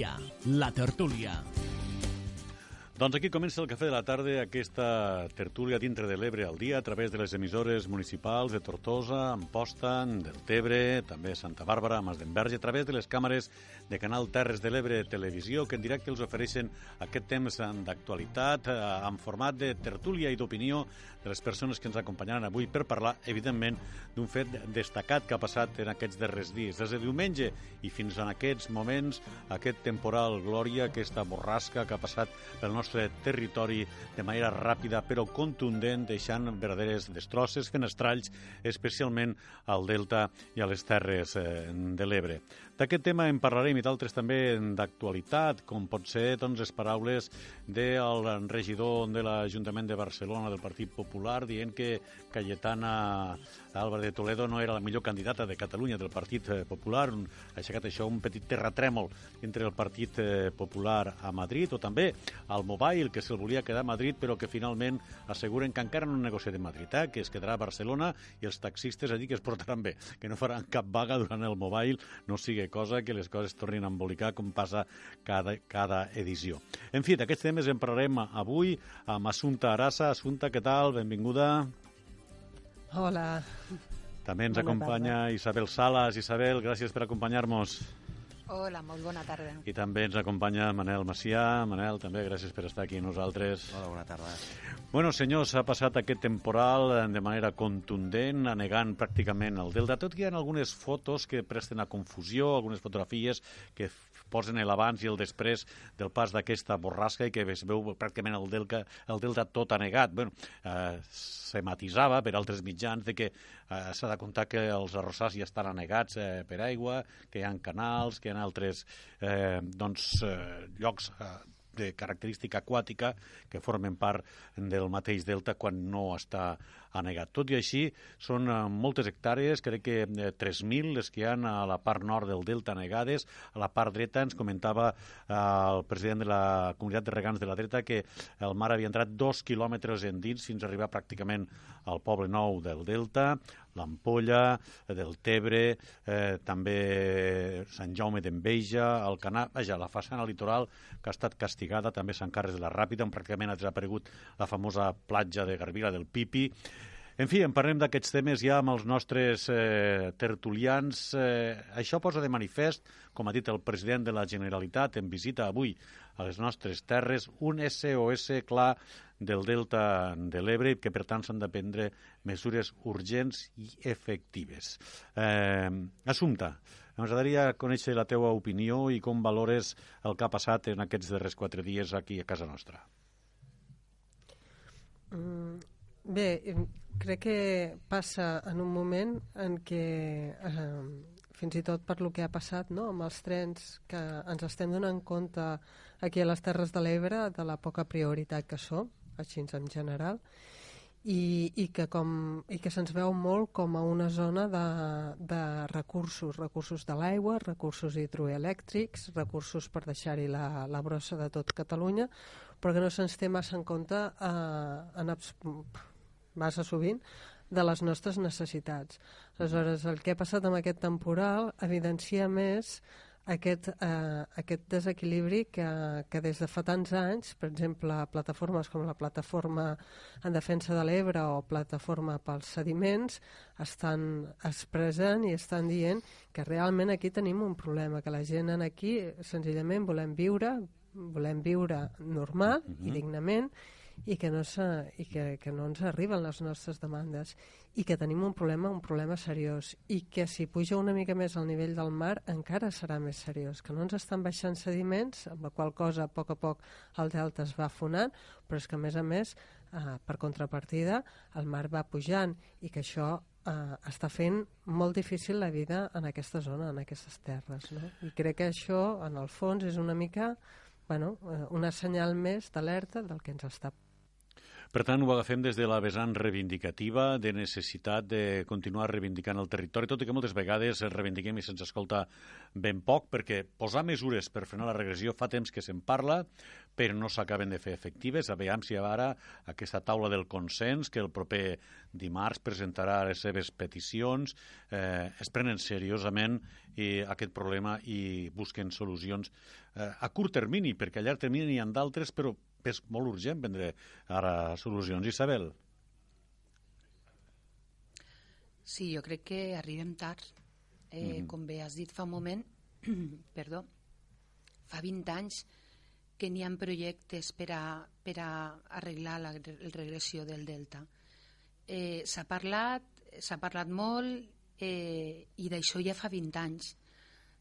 Al dia, la tertúlia. Doncs aquí comença el Cafè de la Tarda, aquesta tertúlia dintre de l'Ebre al dia a través de les emissores municipals de Tortosa, Amposta, del Tebre, també Santa Bàrbara, Masdenverge, a través de les càmeres de Canal Terres de l'Ebre Televisió, que en directe els ofereixen aquest temps d'actualitat eh, en format de tertúlia i d'opinió de les persones que ens acompanyaran avui per parlar, evidentment, d'un fet destacat que ha passat en aquests darrers dies. Des de diumenge i fins en aquests moments, aquest temporal Glòria, aquesta borrasca que ha passat pel nostre nostre territori de manera ràpida però contundent, deixant verdaderes destrosses, fenestralls, especialment al Delta i a les Terres eh, de l'Ebre. D'aquest tema en parlarem i d'altres també d'actualitat, com pot ser doncs, les paraules del regidor de l'Ajuntament de Barcelona del Partit Popular dient que Cayetana Álvarez de Toledo no era la millor candidata de Catalunya del Partit eh, Popular. Ha aixecat això un petit terratrèmol entre el Partit eh, Popular a Madrid o també al Mobile, que se'l volia quedar a Madrid, però que finalment asseguren que encara no han negociat a Madrid, eh? que es quedarà a Barcelona i els taxistes a dir que es portaran bé, que no faran cap vaga durant el Mobile, no sigui cosa que les coses tornin a embolicar com passa cada, cada edició. En fi, d'aquests temes en parlarem avui amb Assunta Arassa. Assunta, què tal? Benvinguda. Hola. També ens bona acompanya tarda. Isabel Salas. Isabel, gràcies per acompanyar-nos. Hola, molt bona tarda. I també ens acompanya Manel Macià. Manel, també gràcies per estar aquí amb nosaltres. Hola, bona tarda. Bueno, senyors, s'ha passat aquest temporal de manera contundent, anegant pràcticament el delta, tot que hi ha algunes fotos que presten a confusió, algunes fotografies que posen l'abans i el després del pas d'aquesta borrasca i que es veu pràcticament el delta, el delta tot anegat. Bueno, eh, se matisava per altres mitjans de que eh, s'ha de comptar que els arrossars ja estan anegats eh, per aigua, que hi ha canals, que hi ha altres eh, doncs, eh, llocs eh, de característica aquàtica que formen part del mateix delta quan no està anegat. Tot i així, són eh, moltes hectàrees, crec que eh, 3.000 les que hi ha a la part nord del delta negades. A la part dreta ens comentava eh, el president de la comunitat de regants de la dreta que el mar havia entrat dos quilòmetres endins fins a arribar pràcticament al poble nou del delta l'Ampolla, eh, del Tebre, eh, també Sant Jaume d'Enveja, el Canà, vaja, la façana litoral que ha estat castigada, també Sant Carles de la Ràpida, on pràcticament ha desaparegut la famosa platja de Garbila del Pipi. En fi, en parlem d'aquests temes ja amb els nostres eh, tertulians. Eh, això posa de manifest, com ha dit el president de la Generalitat en visita avui a les nostres terres, un SOS clar del delta de l'Ebre que, per tant, s'han de prendre mesures urgents i efectives. Eh, Assumpta, m'agradaria conèixer la teua opinió i com valores el que ha passat en aquests darrers quatre dies aquí a casa nostra. Mm, bé, crec que passa en un moment en què eh, fins i tot per lo que ha passat no? amb els trens que ens estem donant compte aquí a les Terres de l'Ebre de la poca prioritat que som així en general, i, i que, com, i que se'ns veu molt com a una zona de, de recursos, recursos de l'aigua, recursos hidroelèctrics, recursos per deixar-hi la, la brossa de tot Catalunya, però que no se'ns té massa en compte eh, en, massa sovint de les nostres necessitats. Aleshores, el que ha passat amb aquest temporal evidencia més aquest, eh, aquest desequilibri que, que des de fa tants anys, per exemple, plataformes com la plataforma en defensa de l'Ebre o plataforma pels sediments, estan expressant i estan dient que realment aquí tenim un problema, que la gent en aquí senzillament volem viure, volem viure normal uh -huh. i dignament i que no, i que, que no ens arriben les nostres demandes i que tenim un problema, un problema seriós i que si puja una mica més al nivell del mar encara serà més seriós, que no ens estan baixant sediments, amb la qual cosa a poc a poc el delta es va afonant, però és que a més a més, eh, per contrapartida, el mar va pujant i que això eh, està fent molt difícil la vida en aquesta zona, en aquestes terres. No? I crec que això, en el fons, és una mica bueno, eh, una senyal més d'alerta del que ens està Per tant, ho agafem des de la vessant reivindicativa, de necessitat de continuar reivindicant el territori, tot i que moltes vegades reivindiquem i se'ns escolta ben poc, perquè posar mesures per frenar la regressió fa temps que se'n parla, però no s'acaben de fer efectives. A veure si ara aquesta taula del consens, que el proper dimarts presentarà les seves peticions, eh, es prenen seriosament i aquest problema i busquen solucions eh, a curt termini, perquè a llarg termini n'hi ha d'altres, però és molt urgent prendre ara solucions. Isabel. Sí, jo crec que arribem tard. Eh, mm -hmm. Com bé has dit fa un moment, perdó, fa 20 anys que n'hi ha projectes per a, per a arreglar la, la regressió del delta. Eh, s'ha parlat, s'ha parlat molt eh, i d'això ja fa 20 anys.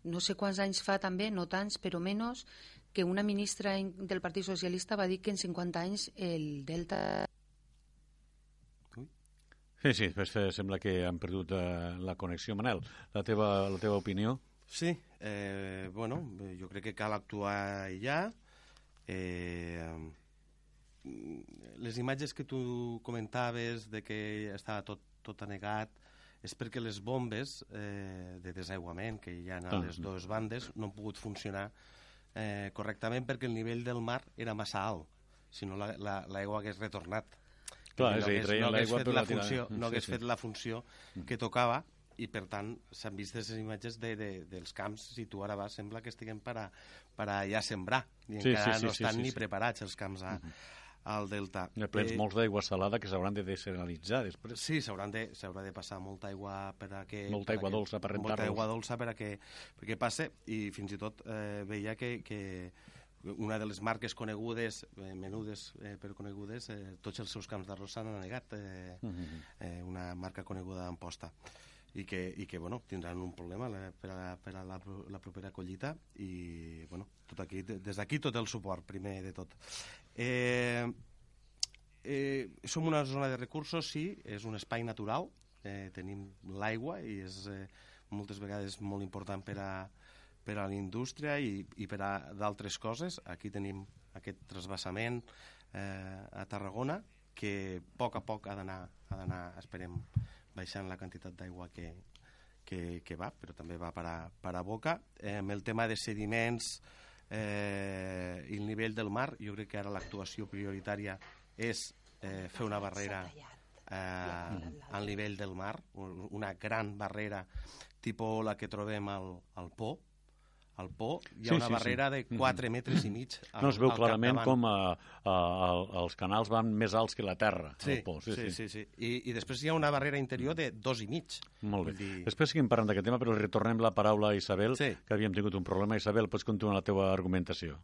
No sé quants anys fa també, no tants, però menys, que una ministra del Partit Socialista va dir que en 50 anys el Delta... Sí, sí, pues, sembla que han perdut eh, la connexió. Manel, la teva, la teva opinió? Sí, eh, bueno, jo crec que cal actuar ja. Eh, les imatges que tu comentaves de que estava tot, tot anegat és perquè les bombes eh, de desaiguament que hi ha a ah. les dues bandes no han pogut funcionar eh, correctament perquè el nivell del mar era massa alt, si no l'aigua la, la, hagués retornat. Clar, no hagués, no hagués fet la, funció, no hagués sí, fet la funció mm. que tocava i per tant s'han vist les imatges de, de, dels camps si tu ara vas sembla que estiguem per a, per a ja sembrar i sí, encara sí, sí, no estan sí, sí, ni sí. preparats els camps a, mm -hmm al delta. Hi ha plens eh, molts d'aigua salada que s'hauran de desalinalitzar després. Sí, s'haurà de, de passar molta aigua per a que... Molta aigua dolça per rentar-los. Molta aigua dolça per a que, perquè passe i fins i tot eh, veia que, que una de les marques conegudes, eh, menudes eh, però conegudes, eh, tots els seus camps d'arròs s'han anegat, eh, uh mhm. -huh. eh, una marca coneguda d'Amposta i que, i que bueno, tindran un problema la, per, a, per a la, la propera collita i bueno, tot aquí, des d'aquí tot el suport primer de tot. Eh, eh, som una zona de recursos sí, és un espai natural eh, tenim l'aigua i és eh, moltes vegades molt important per a, per a la indústria i, i per a d'altres coses. Aquí tenim aquest trasbassament eh, a Tarragona que a poc a poc ha d'anar esperem baixant la quantitat d'aigua que, que, que va, però també va per a, per a boca. Eh, amb el tema de sediments eh, i el nivell del mar, jo crec que ara l'actuació prioritària és eh, fer una barrera eh, al nivell del mar, una gran barrera tipus la que trobem al, al Po, al Po hi ha sí, una sí, barrera sí. de 4 mm-hmm. metres i mig al, No es veu clarament com a, a, a, els canals van més alts que la terra, sí, al Po. Sí, sí, sí. sí, sí. I, I després hi ha una barrera interior de dos i mig. Molt bé. Dir... Després seguim parlant d'aquest tema, però retornem la paraula a Isabel, sí. que havíem tingut un problema. Isabel, pots continuar la teva argumentació?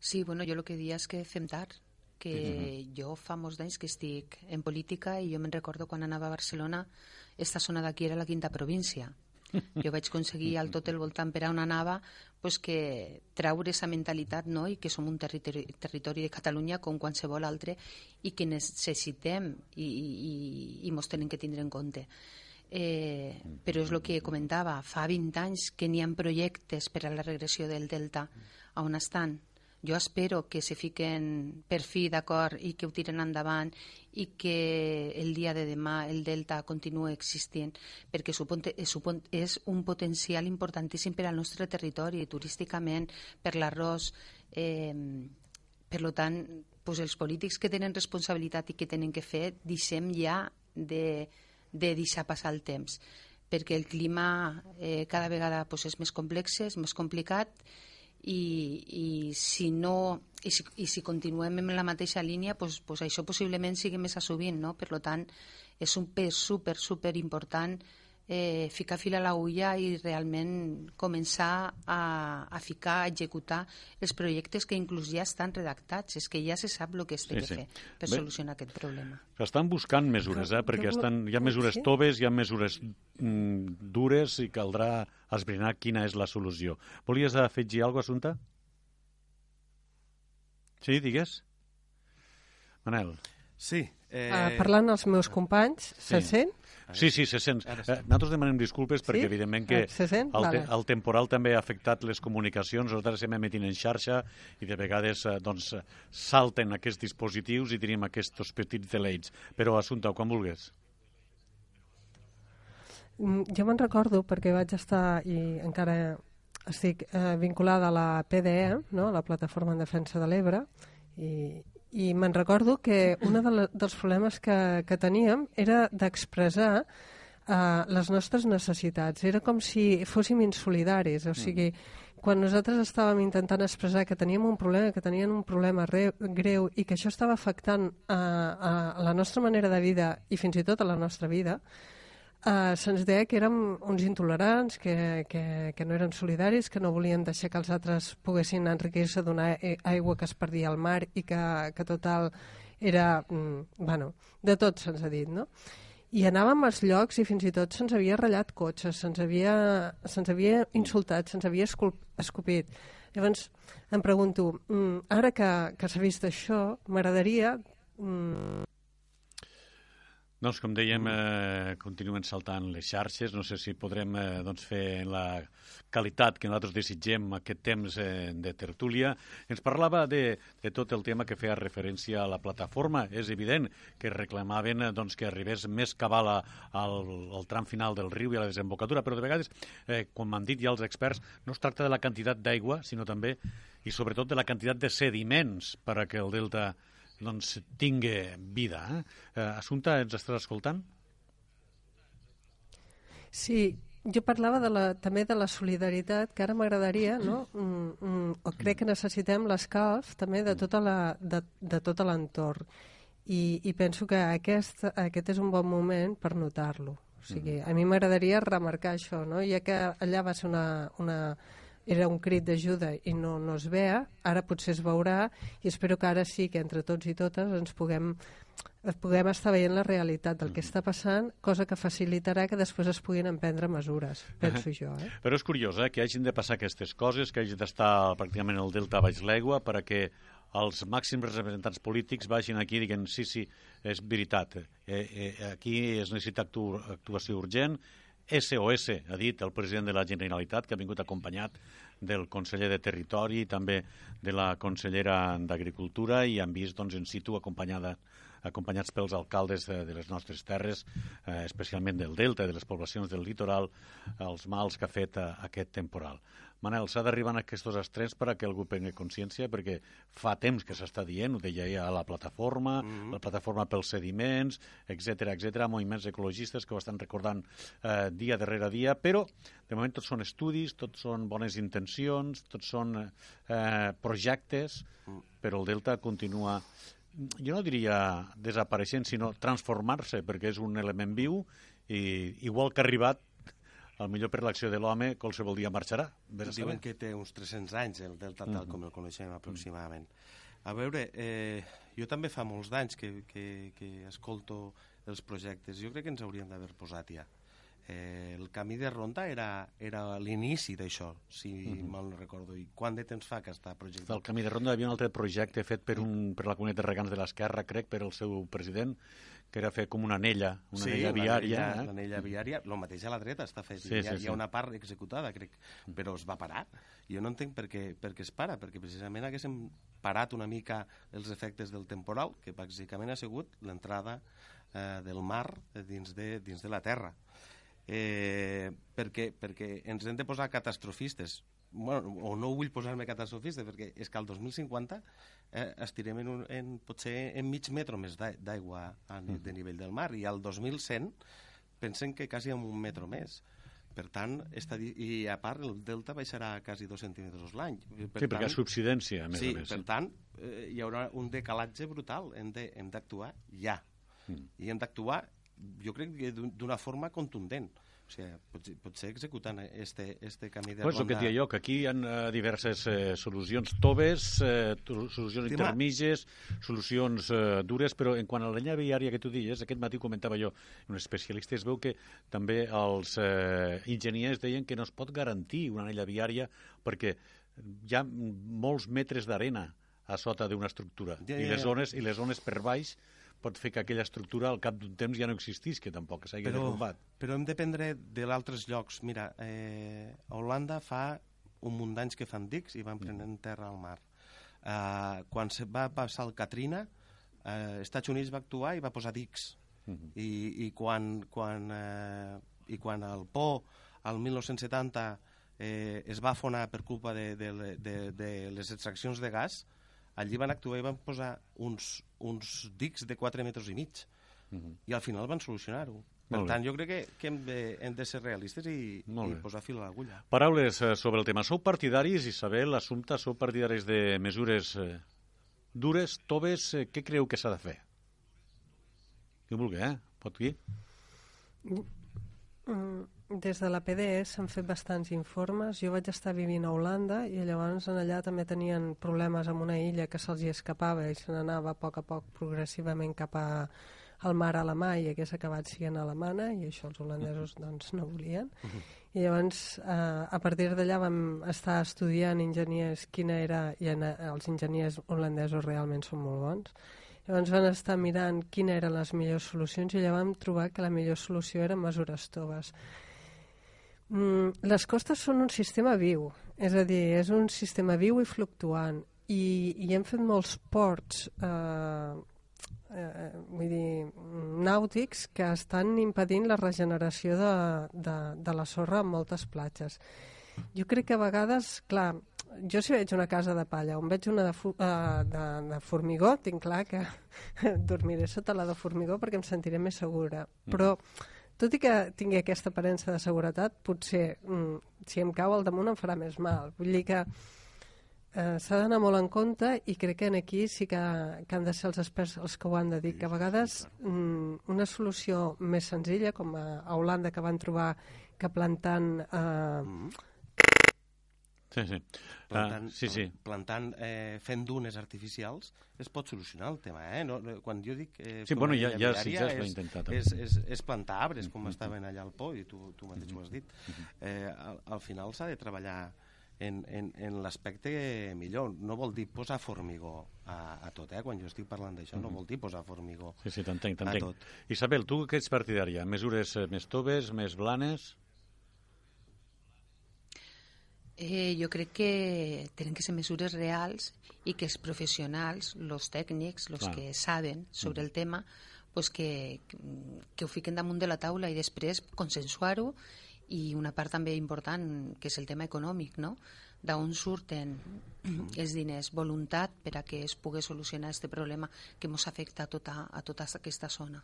Sí, bueno, jo el que dia és que fem tard que uh -huh. jo fa molts anys que estic en política i jo me'n recordo quan anava a Barcelona, esta zona d'aquí era la quinta província jo vaig aconseguir al tot el voltant per a on anava pues que traure aquesta mentalitat no? i que som un territori, territori de Catalunya com qualsevol altre i que necessitem i, i, i mos tenen que tindre en compte. Eh, però és el que comentava, fa 20 anys que n'hi ha projectes per a la regressió del Delta. On estan? Jo espero que se fiquen per fi d'acord i que ho tiren endavant i que el dia de demà el Delta continuï existint perquè és un potencial importantíssim per al nostre territori, turísticament, per l'arròs. Eh, per tant, doncs els polítics que tenen responsabilitat i que tenen que fer, deixem ja de, de deixar passar el temps perquè el clima eh, cada vegada doncs, és més complex, és més complicat i, i si no i si, i si continuem en la mateixa línia pues, pues això possiblement sigui més assovint no? per tant és un pes super, super important eh, ficar fil a l'agulla i realment començar a, a ficar, a executar els projectes que inclús ja estan redactats. És que ja se sap el que es té sí, que sí. fer per Bé, solucionar aquest problema. Estan buscant mesures, eh? perquè estan, hi ha mesures toves, hi ha mesures mm, dures i caldrà esbrinar quina és la solució. Volies afegir alguna cosa, Assumpta? Sí, digues. Manel. Sí. Eh... Uh, parlant als meus companys, sí. se sent? Sí, sí, se sent. Eh, nosaltres demanem disculpes perquè, Sí? evidentment, que Ah, se sent? el, te Vale. el temporal també ha afectat les comunicacions. Nosaltres estem emetint en xarxa i de vegades eh, doncs, salten aquests dispositius i tenim aquests petits deleits. Però, Assumpta, quan vulguis. Mm, Jo me'n recordo perquè vaig estar i encara estic eh, vinculada a la PDE, no? a la Plataforma en Defensa de l'Ebre, i, i me'n recordo que un de dels problemes que, que teníem era d'expressar eh, les nostres necessitats. Era com si fóssim insolidaris, o sigui, quan nosaltres estàvem intentant expressar que teníem un problema, que tenien un problema re, greu i que això estava afectant a, a la nostra manera de vida i fins i tot a la nostra vida, Uh, se'ns deia que érem uns intolerants, que, que, que no eren solidaris, que no volien deixar que els altres poguessin enriquir-se d'una aigua que es perdia al mar i que, que total era... Mm, bueno, de tot se'ns ha dit, no? I anàvem als llocs i fins i tot se'ns havia ratllat cotxes, se'ns havia, se havia insultat, se'ns havia escopit. Llavors, em pregunto, mm, ara que, que s'ha vist això, m'agradaria mm, Doncs, com dèiem, eh, continuen saltant les xarxes. No sé si podrem eh, doncs, fer la qualitat que nosaltres desitgem aquest temps eh, de tertúlia. Ens parlava de, de tot el tema que feia referència a la plataforma. És evident que reclamaven eh, doncs, que arribés més cabal a- al, al tram final del riu i a la desembocadura, però de vegades, eh, com han dit ja els experts, no es tracta de la quantitat d'aigua, sinó també i sobretot de la quantitat de sediments per a que el delta doncs, tingui vida. Eh? Eh, Assumpta, ens estàs escoltant? Sí, jo parlava de la, també de la solidaritat, que ara m'agradaria, no? Mm, mm, o crec que necessitem l'escalf també de, tota la, de, de tot l'entorn. I, I penso que aquest, aquest és un bon moment per notar-lo. O sigui, a mi m'agradaria remarcar això, no? ja que allà va ser una, una, era un crit d'ajuda i no, no es veia, ara potser es veurà i espero que ara sí que entre tots i totes ens puguem, puguem estar veient la realitat del que està passant, cosa que facilitarà que després es puguin emprendre mesures, penso jo. Eh? Però és curiós eh, que hagin de passar aquestes coses, que hagi d'estar pràcticament el delta baix l'aigua per a que els màxims representants polítics vagin aquí i diguen sí, sí, és veritat, eh, eh, aquí es necessita actu actuació urgent, SOS, ha dit el president de la Generalitat, que ha vingut acompanyat del conseller de Territori i també de la consellera d'Agricultura i han vist doncs, en situ acompanyada acompanyats pels alcaldes de, de les nostres terres, eh, especialment del Delta de les poblacions del litoral, els mals que ha fet eh, aquest temporal. Manel, s'ha d'arribar a aquests extrems per a que algú prengui consciència, perquè fa temps que s'està dient, ho deia ja a la plataforma, mm -hmm. la plataforma pels sediments, etc etc, moviments ecologistes que ho estan recordant eh, dia darrere dia, però de moment tots són estudis, tots són bones intencions, tots són eh, projectes, però el Delta continua jo no diria desapareixent, sinó transformar-se, perquè és un element viu i igual que ha arribat, al millor per l'acció de l'home, qualsevol dia marxarà. Diuen saber. que té uns 300 anys el delta tal com el coneixem aproximadament. A veure, eh, jo també fa molts d'anys que, que, que escolto els projectes. Jo crec que ens hauríem d'haver posat ja. Eh, el camí de ronda era, era l'inici d'això, si mal no recordo. I quant de temps fa que està projectat? Del Camí de Ronda hi havia un altre projecte fet per, un, per la comunitat de regants de l'Esquerra, crec, per el seu president, que era fer com una anella, una anella viària. l'anella- eh? L'anella viària, el mateix a la dreta està fet. Sí, hi, ha, sí, hi ha sí. una part executada, crec, però es va parar. Jo no entenc per què, per què es para, perquè precisament haguéssim parat una mica els efectes del temporal, que bàsicament ha sigut l'entrada eh, del mar dins de, dins de la terra. Eh, perquè, perquè ens hem de posar catastrofistes bueno, o no vull posar-me catastrofista perquè és que al 2050 eh, estirem en, un, en potser en mig metro més d'a- d'aigua de nivell del mar i al 2100 pensen que quasi en un metro més per tant, està, di- i a part el delta baixarà quasi dos centímetres l'any Per Sí, perquè hi ha subsidència, a més sí, a més. per tant, eh, hi haurà un decalatge brutal. Hem d'actuar ja. Mm. I hem d'actuar, jo crec que d'un- d'una forma contundent. O sigui, potser, potser executant este, este camí de Pues el que ronda... et deia jo, que aquí hi ha eh, diverses eh, solucions toves, eh, solucions Tema- intermitges, solucions eh, dures, però en quant a la llenya viària que tu dius, aquest matí comentava jo, un especialista es veu que també els eh, enginyers deien que no es pot garantir una anella viària perquè hi ha molts metres d'arena a sota d'una estructura Ja, i ja, les ja. zones i les zones per baix pot fer que aquella estructura al cap d'un temps ja no existís, que tampoc s'hagi Però, derrumbat. però hem de prendre de l'altres llocs. Mira, eh, a Holanda fa un munt d'anys que fan dics i van prenent terra al mar. Eh, quan se va passar el Katrina, eh, Estats Units va actuar i va posar dics. Mhm. I, i quan, quan, eh, i quan el Po, al 1970, eh, es va afonar per culpa de, de, de, de les extraccions de gas, allí van actuar i van posar uns, uns dics de 4 metres i mig. Mhm. I al final van solucionar-ho. Per tant, jo crec que, que hem, de, hem de ser realistes i, i posar fil a l'agulla. Paraules eh, sobre el tema. Sou partidaris, Isabel, Assumpta, sou partidaris de mesures eh, dures, toves, eh, què creu que s'ha de fer? Qui vulgui, eh? Pot dir? Mm, Des de la PDE s'han fet bastants informes. Jo vaig estar vivint a Holanda i llavors en allà també tenien problemes amb una illa que se'ls escapava i se n'anava a poc a poc progressivament cap a, al mar alemà i hagués acabat sent alemana i això els holandesos doncs, no volien. I llavors eh, a partir d'allà vam estar estudiant enginyers quina era, i en, els enginyers holandesos realment són molt bons, Llavors van estar mirant quines eren les millors solucions i allà vam trobar que la millor solució eren mesures toves. Mm, les costes són un sistema viu, és a dir, és un sistema viu i fluctuant i, i hem fet molts ports eh, eh, vull dir, nàutics que estan impedint la regeneració de, de, de la sorra en moltes platges. Jo crec que a vegades, clar, jo si veig una casa de palla on veig una de, fu uh, de, de formigó, tinc clar que dormiré sota la de formigó perquè em sentiré més segura. Però, tot i que tingui aquesta aparença de seguretat, potser, mm, si em cau al damunt em farà més mal. Vull dir que eh, s'ha d'anar molt en compte i crec que en aquí sí que, que han de ser els experts els que ho han de dir, que a vegades mm, una solució més senzilla, com a, a Holanda que van trobar que plantant eh, Sí, sí. Plantant, Ah, sí, sí. plantant eh, fent dunes artificials es pot solucionar el tema, eh? No, quan jo dic... Eh, Sí, bueno, ja- ja sí, ja es va és- intentar també. És, és, és plantar arbres, com estaven allà al Po, i tu, tu mateix ho has dit. Eh, al, al final s'ha de treballar en, en, en l'aspecte millor. No vol dir posar formigó a, a tot, eh? Quan jo estic parlant d'això, no vol dir posar formigó Sí, sí, t'entenc, a t'entenc. tot. Isabel, tu què ets partidària? Mesures eh, més toves, més blanes? Eh, jo crec que tenen que ser mesures reals i que els professionals, els tècnics, els que saben sobre el tema, pues que, que ho fiquen damunt de la taula i després consensuar-ho i una part també important, que és el tema econòmic, no? d'on surten els diners, voluntat per a que es pugui solucionar aquest problema que ens afecta a tota, a tota aquesta zona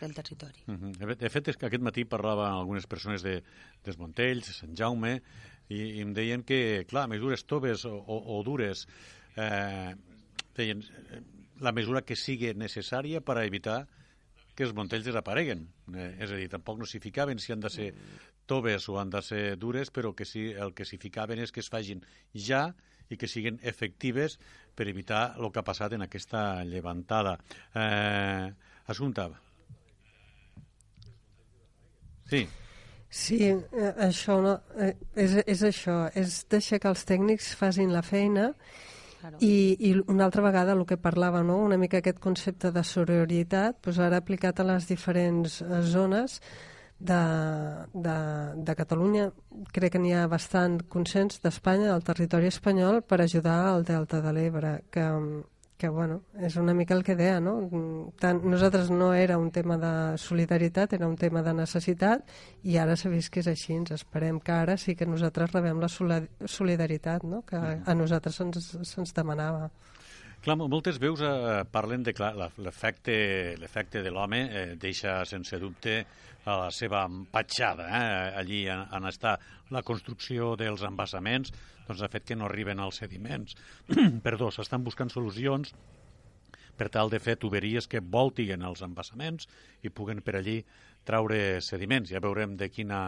del territori. Uh -huh. De fet, és que aquest matí parlava algunes persones de, dels Montells, de Sant Jaume, i, i em deien que, clar, mesures toves o, o, o dures, eh, deien, eh, la mesura que sigui necessària per a evitar que els Montells desapareguen. Eh, és a dir, tampoc no s'hi ficaven si han de ser toves o han de ser dures, però que sí, el que s'hi ficaven és que es facin ja i que siguin efectives per evitar el que ha passat en aquesta llevantada. Eh, Assumpta, Sí, Sí, eh, això no, eh, és, és això, és deixar que els tècnics facin la feina Claro. i, i una altra vegada el que parlava, no? una mica aquest concepte de sororitat, doncs ara aplicat a les diferents eh, zones de, de, de Catalunya, crec que n'hi ha bastant consens d'Espanya, del territori espanyol, per ajudar al Delta de l'Ebre, que, que bueno, és una mica el que deia, no? Tant, nosaltres no era un tema de solidaritat, era un tema de necessitat i ara s'ha vist que és així, ens esperem que ara sí que nosaltres rebem la soli- solidaritat no? que a nosaltres se'ns se demanava. Clar, mo- moltes veus eh, parlen de l'efecte l'efecte de l'home eh, deixa sense dubte a la seva empatxada. Eh? Allí en, en està la construcció dels embassaments, doncs ha fet que no arriben als sediments. Perdó, s'estan buscant solucions per tal de fer tuberies que voltiguen els embassaments i puguen per allí traure sediments. Ja veurem de quina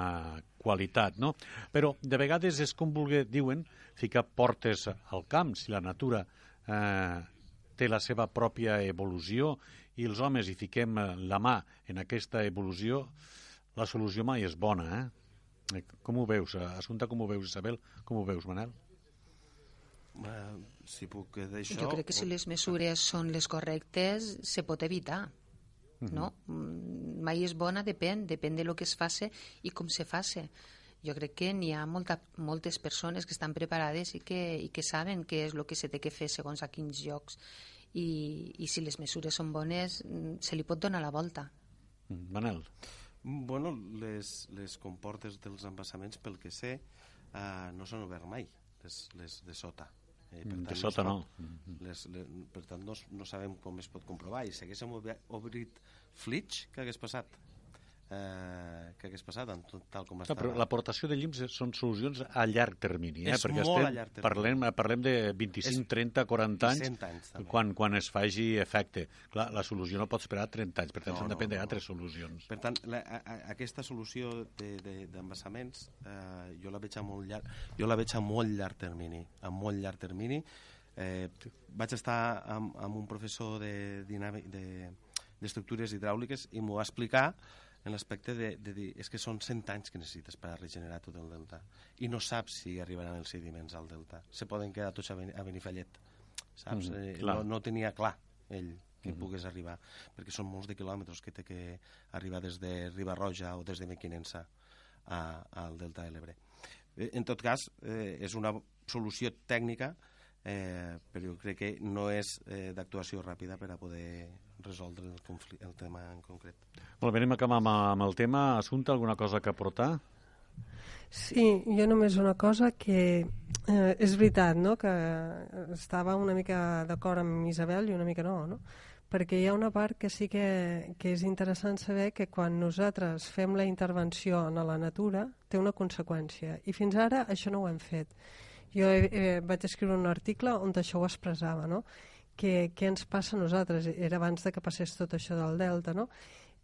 qualitat, no? Però de vegades és com vulgui, diuen, ficar portes al camp, si la natura eh, té la seva pròpia evolució i els homes hi fiquem la mà en aquesta evolució, la solució mai és bona, eh? Eh, Com ho veus, eh, Assumpta, com ho veus, Isabel? Com ho veus, Manel? Eh, si puc d'això... Jo crec que si les mesures són les correctes, se pot evitar. no? Mm, Mai és bona, depèn, depèn de lo que es faci i com se faci. Jo crec que n'hi ha molta, moltes persones que estan preparades i que, i que saben què és el que se té que fer segons a quins llocs i, i si les mesures són bones mm, se li pot donar la volta. Mm, Manel. Bueno, les, les comportes dels embassaments, pel que sé, eh, no s'han obert mai, les, les de sota. Eh, per tant, de sota no. Les, les, per tant, no, no sabem com es pot comprovar. I si haguéssim obrit Flitch, què hagués passat? Eh, que hagués passat, en tot, tal com està. Però l'aportació de llims són solucions a llarg termini, eh? És perquè molt estem, a llarg termini. Parlem, parlem de 25, és, 30, 40 anys, 100 anys també. quan, quan es faci efecte. Clar, la solució no pot esperar 30 anys, per tant, No, s'han no, de prendre no. altres solucions. Per tant, la, a, a, aquesta solució d'embassaments de, de, eh, jo la veig a molt llarg, jo la veig a molt llarg termini, a molt llarg termini. Eh, vaig estar amb, amb un professor de de d'estructures hidràuliques i m'ho va explicar en l'aspecte de, de dir, és que són 100 anys que necessites per a regenerar tot el delta i no saps si arribaran els sediments al delta. Se poden quedar tots a, Ben, a Benifallet, saps? Mhm, eh, no, no tenia clar ell que pogués arribar, perquè són molts de quilòmetres que té que arribar des de Ribarroja o des de Mequinensa a, al delta de l'Ebre. Eh, En tot cas, eh, és una solució tècnica, eh, però jo crec que no és eh, d'actuació ràpida per a poder resoldre el, confli- el tema en concret. Molt bé, anem a acabar amb, amb el tema. Assumpta, alguna cosa que aportar? Sí, jo només una cosa que eh, és veritat, no?, que estava una mica d'acord amb Isabel i una mica no, no? Perquè hi ha una part que sí que, que és interessant saber que quan nosaltres fem la intervenció en la natura té una conseqüència i fins ara això no ho hem fet. Jo he, eh, vaig escriure un article on això ho expressava, no? Què, què ens passa a nosaltres? Era abans de que passés tot això del Delta, no?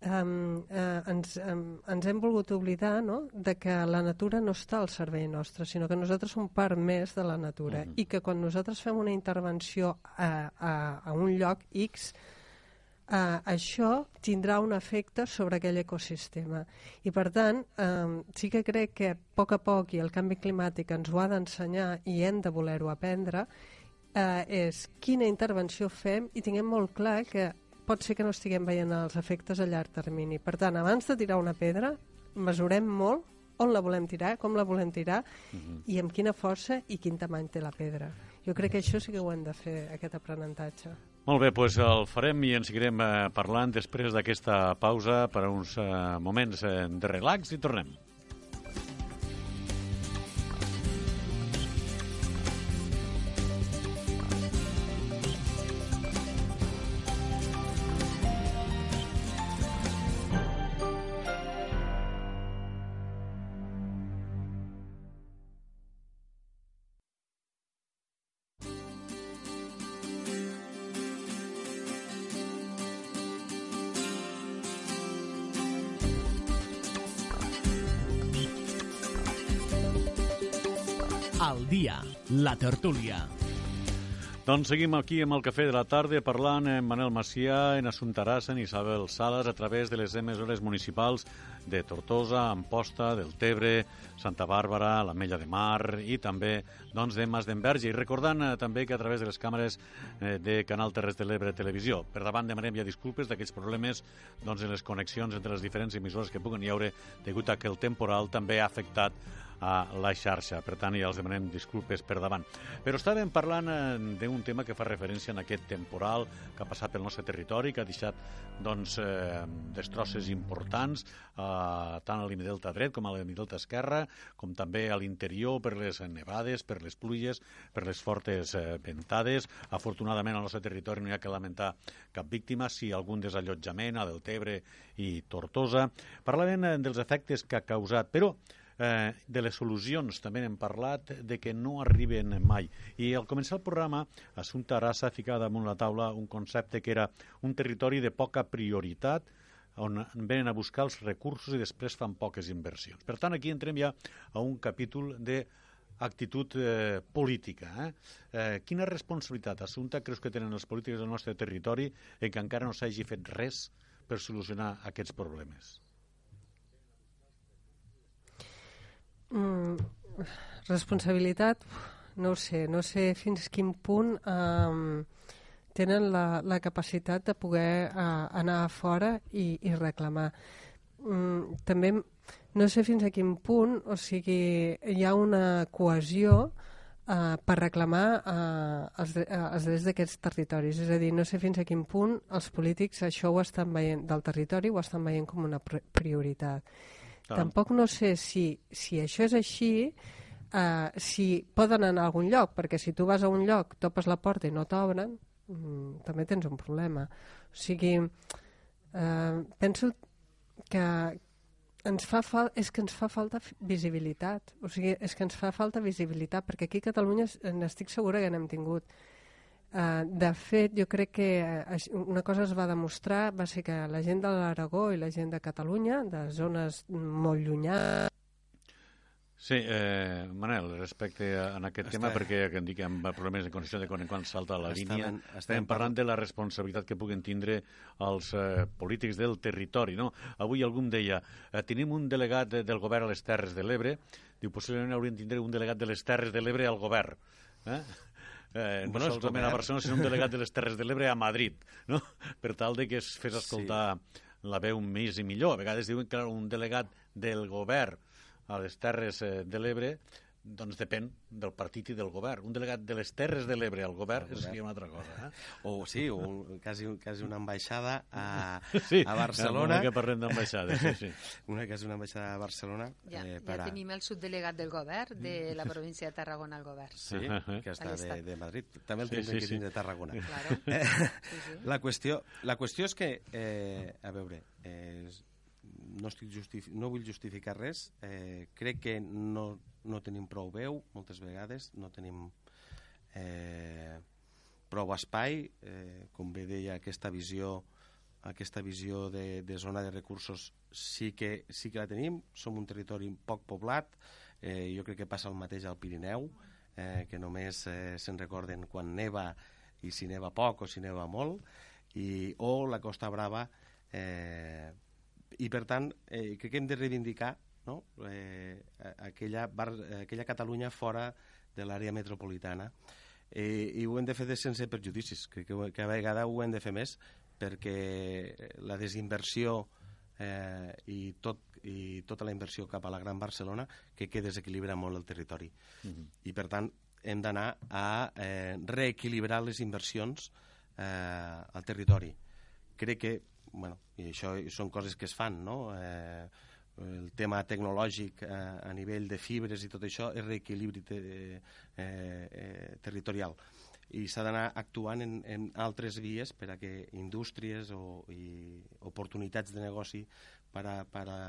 um, uh, ens, um, ens hem volgut oblidar no? de que la natura no està al servei nostre, sinó que nosaltres som part més de la natura Mhm. i que quan nosaltres fem una intervenció a, a, a un lloc X, uh, això tindrà un efecte sobre aquell ecosistema. I per tant, um, sí que crec que a poc a poc i el canvi climàtic ens ho ha d'ensenyar i hem de voler-ho aprendre, eh, és quina intervenció fem i tinguem molt clar que pot ser que no estiguem veient els efectes a llarg termini. Per tant, abans de tirar una pedra, mesurem molt on la volem tirar, com la volem tirar i amb quina força i quin tamany té la pedra. Jo crec que això sí que ho hem de fer, aquest aprenentatge. Molt bé, doncs el farem i en seguirem eh, parlant després d'aquesta pausa per a uns eh, moments eh, de relax i tornem. Tertúlia. Doncs seguim aquí amb el Cafè de la Tarda parlant amb Manel Macià, en Assumpta Arassa, en Isabel Sales, a través de les emissores municipals de Tortosa, Amposta, del Tebre, Santa Bàrbara, l'Ametlla de Mar i també doncs, de Mas d'Enverge. I recordant eh, també que a través de les càmeres eh, de Canal Terres de l'Ebre Televisió. Per davant demanem ja disculpes d'aquests problemes doncs, en les connexions entre les diferents emissores que puguen hi haure degut a que el temporal també ha afectat a la xarxa. Per tant, ja els demanem disculpes per davant. Però estàvem parlant eh, d'un tema que fa referència a aquest temporal que ha passat pel nostre territori, que ha deixat doncs, eh, destrosses importants eh, tant a l'Imidelta dret com a l'Imidelta esquerra, com també a l'interior per les nevades, per les pluges, per les fortes eh, ventades. Afortunadament al nostre territori no hi ha que lamentar cap víctima, si algun desallotjament a Deltebre i Tortosa. Parlàvem eh, dels efectes que ha causat, però eh, de les solucions també n'hem parlat, de que no arriben mai. I al començar el programa, Assumpta Arassa ficava damunt la taula un concepte que era un territori de poca prioritat, on venen a buscar els recursos i després fan poques inversions. Per tant, aquí entrem ja a un capítol de actitud eh, política. Eh? Eh, quina responsabilitat, Assumpta, creus que tenen els polítics del nostre territori en què encara no s'hagi fet res per solucionar aquests problemes? Mm, responsabilitat, no ho sé, no sé fins quin punt um, tenen la, la capacitat de poder uh, anar a fora i, i reclamar. Mm, també no sé fins a quin punt, o sigui, hi ha una cohesió uh, per reclamar uh, els, uh, els drets d'aquests territoris. És a dir, no sé fins a quin punt els polítics això ho estan veient del territori ho estan veient com una prioritat. Ah. Tampoc no sé si, si això és així, uh, si poden anar a algun lloc, perquè si tu vas a un lloc, topes la porta i no t'obren, mm, també tens un problema. O sigui, uh, penso que, ens fa fal és que ens fa falta visibilitat. O sigui, és que ens fa falta visibilitat, perquè aquí a Catalunya n'estic segura que n'hem tingut. Uh, de fet, jo crec que uh, una cosa es va demostrar va ser que la gent de l'Aragó i la gent de Catalunya, de zones molt llunyades, Sí, eh, Manel, respecte a, en aquest Està... tema, perquè que em dic amb problemes de connexió de quan, quan salta la línia, estem, estem parlant de la responsabilitat que puguen tindre els eh, polítics del territori. No? Avui algú em deia, eh, tenim un delegat de, del govern a les Terres de l'Ebre, diu, possiblement haurien de tindre un delegat de les Terres de l'Ebre al govern. Eh? eh, no solament a Barcelona, sinó un delegat de les Terres de l'Ebre a Madrid, no? per tal de que es fes escoltar sí. la veu més i millor. A vegades diuen que un delegat del govern a les Terres eh, de l'Ebre doncs depèn del partit i del govern. Un delegat de les Terres de l'Ebre al govern, govern. seria una altra cosa. Eh? O sí, o un, quasi, quasi una ambaixada a, sí, a Barcelona. Sí, que parlem d'ambaixades, sí, sí. Una quasi una ambaixada a Barcelona. Ja, eh, per ja a... tenim el subdelegat del govern de la província de Tarragona al govern. Sí, que està de, de Madrid. També el sí, tindrem sí, que tindre de Tarragona. Claro. Eh, sí, sí. La, qüestió, la qüestió és que, eh, a veure, no, estic justifi no vull justificar res, eh, crec que no, no tenim prou veu moltes vegades, no tenim eh, prou espai, eh, com bé deia, aquesta visió aquesta visió de, de zona de recursos sí que, sí que la tenim, som un territori poc poblat, eh, jo crec que passa el mateix al Pirineu, eh, que només eh, se'n recorden quan neva i si neva poc o si neva molt, i, o la Costa Brava eh, i per tant eh, crec que hem de reivindicar no? eh, aquella, bar, aquella Catalunya fora de l'àrea metropolitana eh, i ho hem de fer de sense perjudicis crec que, que a vegades ho hem de fer més perquè la desinversió eh, i, tot, i tota la inversió cap a la Gran Barcelona que, que desequilibra molt el territori mm -hmm. i per tant hem d'anar a eh, reequilibrar les inversions eh, al territori crec que bueno, i això són coses que es fan, no? Eh, el tema tecnològic eh, a nivell de fibres i tot això és reequilibri te, eh, eh, territorial i s'ha d'anar actuant en, en altres vies per a que indústries o i oportunitats de negoci per a, per a,